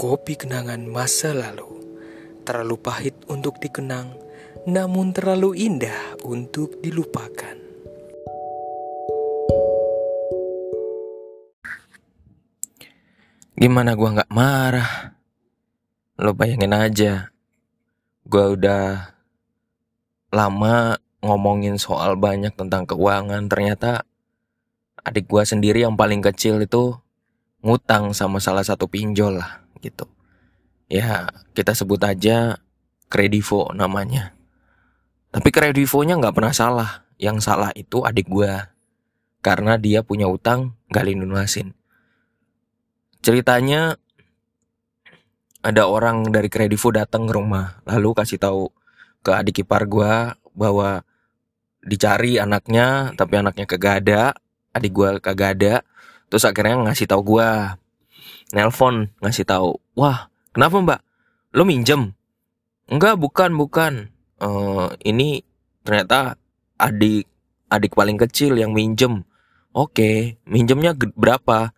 Kopi kenangan masa lalu terlalu pahit untuk dikenang, namun terlalu indah untuk dilupakan. Gimana gua nggak marah? Lo bayangin aja, gua udah lama ngomongin soal banyak tentang keuangan. Ternyata adik gua sendiri yang paling kecil itu ngutang sama salah satu pinjol lah gitu. Ya kita sebut aja kredivo namanya. Tapi kredivonya nggak pernah salah. Yang salah itu adik gua karena dia punya utang gak lunasin. Ceritanya ada orang dari Kredivo datang ke rumah, lalu kasih tahu ke adik ipar gua bahwa dicari anaknya, tapi anaknya kagak adik gua kagak. Terus akhirnya ngasih tahu gua, nelpon ngasih tahu, wah kenapa mbak, lo minjem? Enggak, bukan, bukan. Uh, ini ternyata adik adik paling kecil yang minjem. Oke, minjemnya berapa?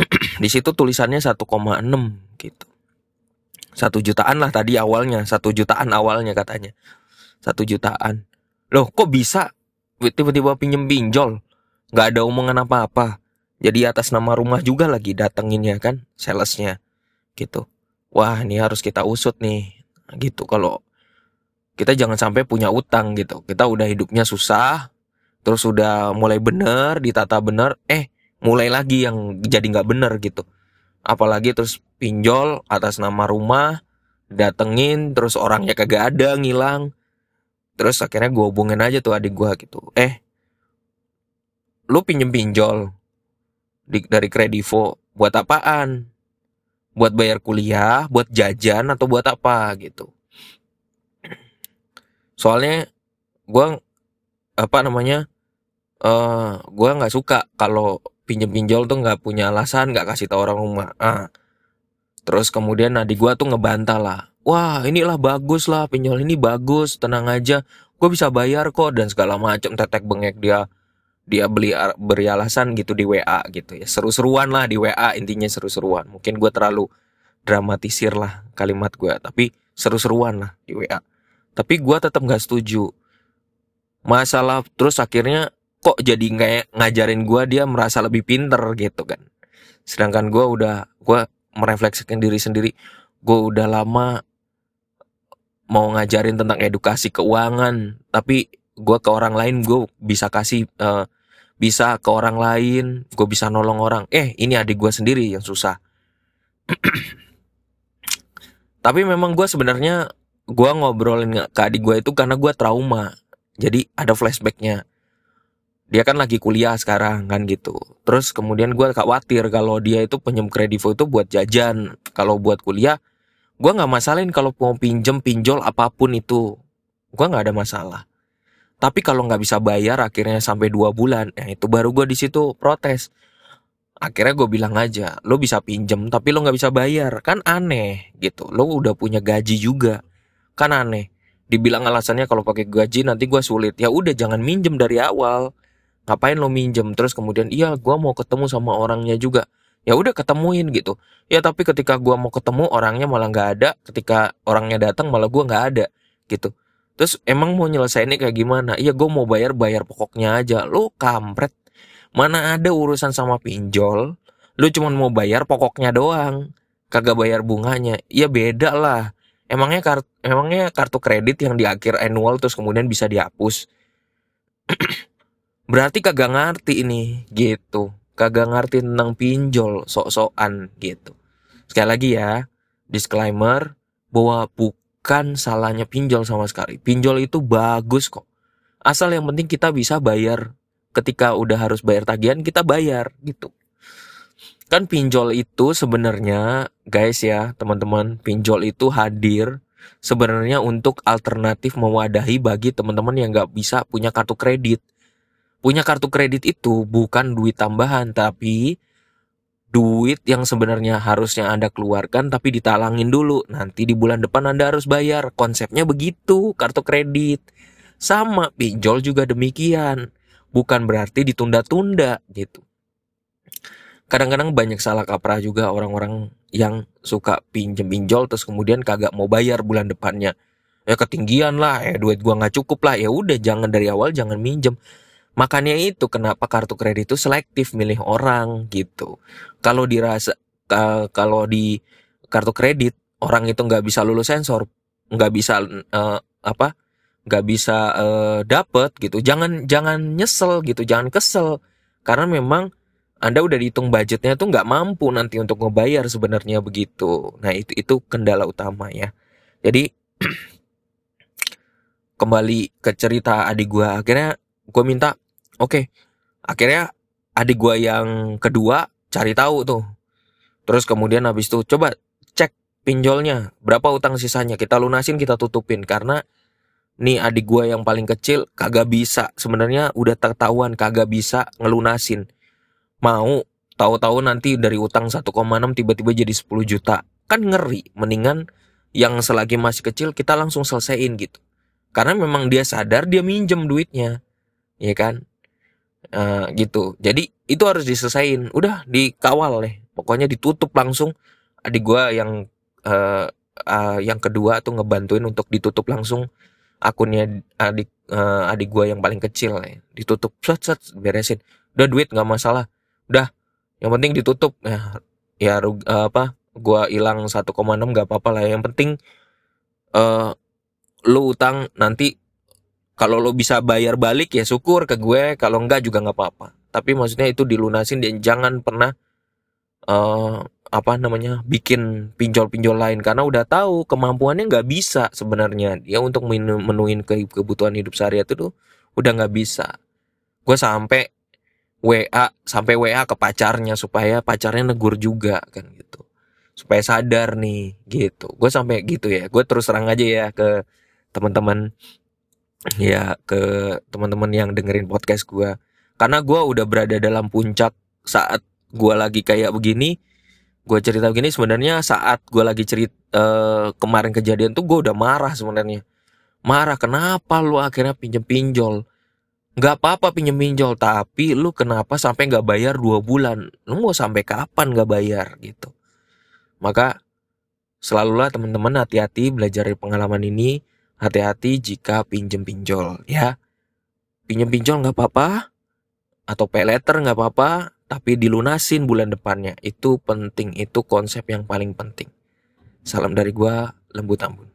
di situ tulisannya 1,6 gitu. Satu jutaan lah tadi awalnya, satu jutaan awalnya katanya. Satu jutaan. Loh kok bisa tiba-tiba pinjem pinjol? Gak ada omongan apa-apa. Jadi atas nama rumah juga lagi datengin ya kan, salesnya gitu. Wah ini harus kita usut nih, gitu. Kalau kita jangan sampai punya utang gitu. Kita udah hidupnya susah, terus udah mulai bener, ditata bener, eh mulai lagi yang jadi nggak bener gitu apalagi terus pinjol atas nama rumah datengin terus orangnya kagak ada ngilang terus akhirnya gue hubungin aja tuh adik gue gitu eh lu pinjem pinjol di, dari kredivo buat apaan? Buat bayar kuliah buat jajan atau buat apa gitu. Soalnya gue apa namanya uh, eh, gue nggak suka kalau pinjem pinjol tuh nggak punya alasan nggak kasih tau orang rumah ah. Terus kemudian adik gue tuh ngebantah lah wah inilah bagus lah pinjol ini bagus tenang aja gue bisa bayar kok dan segala macam tetek bengek dia dia beli beri alasan gitu di WA gitu ya. Seru-seruan lah di WA intinya seru-seruan. Mungkin gue terlalu dramatisir lah kalimat gue tapi seru-seruan lah di WA tapi gue tetap nggak setuju. Masalah terus akhirnya kok jadi kayak ngajarin gue dia merasa lebih pinter gitu kan. Sedangkan gue udah gue merefleksikan diri sendiri gue udah lama mau ngajarin tentang edukasi keuangan tapi gue ke orang lain gue bisa kasih uh, bisa ke orang lain gue bisa nolong orang eh ini adik gue sendiri yang susah tapi memang gue sebenarnya gue ngobrolin ke adik gue itu karena gue trauma jadi ada flashbacknya dia kan lagi kuliah sekarang kan gitu. Terus kemudian gue khawatir kalau dia itu pinjam kredivo itu buat jajan. Kalau buat kuliah, gue nggak masalahin kalau mau pinjem pinjol apa pun itu, gue nggak ada masalah. Tapi kalau nggak bisa bayar akhirnya sampai dua bulan, ya itu baru gue di situ protes. Akhirnya gue bilang aja, lo bisa pinjem tapi lo nggak bisa bayar, kan aneh gitu. Lo udah punya gaji juga, kan aneh. Dibilang alasannya kalau pakai gaji nanti gue sulit. Ya udah jangan minjem dari awal ngapain lo minjem terus kemudian iya gue mau ketemu sama orangnya juga ya udah ketemuin gitu ya tapi ketika gue mau ketemu orangnya malah nggak ada ketika orangnya datang malah gue nggak ada gitu terus emang mau nyelesainnya kayak gimana? Iya gue mau bayar bayar pokoknya aja. Lo kampret. Mana ada urusan sama pinjol. Lu cuma mau bayar pokoknya doang. Kagak bayar bunganya. Iya beda lah. Emangnya kartu emangnya kartu kredit yang di akhir annual terus kemudian bisa dihapus? Berarti kagak ngerti ini. Gitu. Kagak ngerti tentang pinjol sok-sokan. Gitu. Sekali lagi ya disclaimer bahwa bukan salahnya pinjol sama sekali. Pinjol itu bagus kok. Asal yang penting kita bisa bayar. Ketika udah harus bayar tagihan kita bayar gitu. Kan pinjol itu sebenarnya guys ya teman-teman pinjol itu hadir sebenarnya untuk alternatif mewadahi bagi teman-teman yang nggak bisa punya kartu kredit. Punya kartu kredit itu bukan duit tambahan tapi duit yang sebenarnya harusnya Anda keluarkan tapi ditalangin dulu. Nanti di bulan depan Anda harus bayar. Konsepnya begitu, kartu kredit. Sama, pinjol juga demikian. Bukan berarti ditunda-tunda gitu. kadang-kadang banyak salah kaprah juga orang-orang yang suka pinjem pinjol terus kemudian kagak mau bayar bulan depannya ya ketinggian lah eh duit gua nggak cukup lah ya udah jangan dari awal jangan minjem makanya itu kenapa kartu kredit itu selektif milih orang gitu. Kalau dirasa kalau di kartu kredit orang itu nggak bisa lulus sensor nggak bisa uh, apa nggak bisa uh, dapet gitu. Jangan jangan nyesel gitu. Jangan kesel. Karena memang anda udah dihitung budgetnya tuh nggak mampu nanti untuk ngebayar sebenarnya begitu. Nah itu itu kendala utama ya. Jadi kembali ke cerita adik gue akhirnya gue minta oke. Okay, akhirnya adik gue yang kedua cari tahu tuh. Terus kemudian habis itu coba cek pinjolnya berapa utang sisanya kita lunasin kita tutupin. Karena nih adik gue yang paling kecil kagak bisa sebenarnya udah ketahuan kagak bisa ngelunasin. Mau tahu-tahu nanti dari utang 1,6 tiba-tiba jadi 10 juta. Kan ngeri mendingan yang selagi masih kecil kita langsung selesaiin gitu. Karena memang dia sadar dia minjem duitnya. Ya kan uh, gitu. Jadi itu harus diselesain udah dikawal deh. Pokoknya ditutup langsung. Adik gua yang uh, uh, yang kedua tuh ngebantuin untuk ditutup langsung. Akunnya adik uh, adik gua yang paling kecil ya. ditutup. Set set beresin. Udah duit nggak masalah. Udah yang penting ditutup. Ya ya uh, apa gua hilang 1,6 nggak apa-apa lah. Yang penting uh, lu utang nanti kalau lu bisa bayar balik ya syukur ke gue. Kalau enggak juga nggak apa-apa. Tapi maksudnya itu dilunasin dan jangan pernah uh, apa namanya bikin pinjol-pinjol lain. Karena udah tahu kemampuannya nggak bisa sebenarnya. Dia untuk menuhin kebutuhan hidup sehari itu tuh udah nggak bisa. Gue sampai WA sampai WA ke pacarnya supaya pacarnya negur juga kan gitu. Supaya sadar nih gitu. Gue sampai gitu ya. Gue terus terang aja ya ke teman-teman ya ke teman-teman yang dengerin podcast gue karena gue udah berada dalam puncak saat gue lagi kayak begini gue cerita begini sebenarnya saat gue lagi cerita uh, kemarin kejadian tuh gue udah marah sebenarnya. Marah kenapa lu akhirnya pinjem pinjol? Nggak apa-apa pinjem pinjol tapi lu kenapa sampai nggak bayar dua bulan? Lu mau sampai kapan nggak bayar gitu. Maka selalulah teman-teman hati-hati belajar dari pengalaman ini hati-hati jika pinjem pinjol ya. Pinjem pinjol nggak apa-apa atau pay letter nggak apa-apa tapi dilunasin bulan depannya. Itu penting itu konsep yang paling penting. Salam dari gua lembut ambun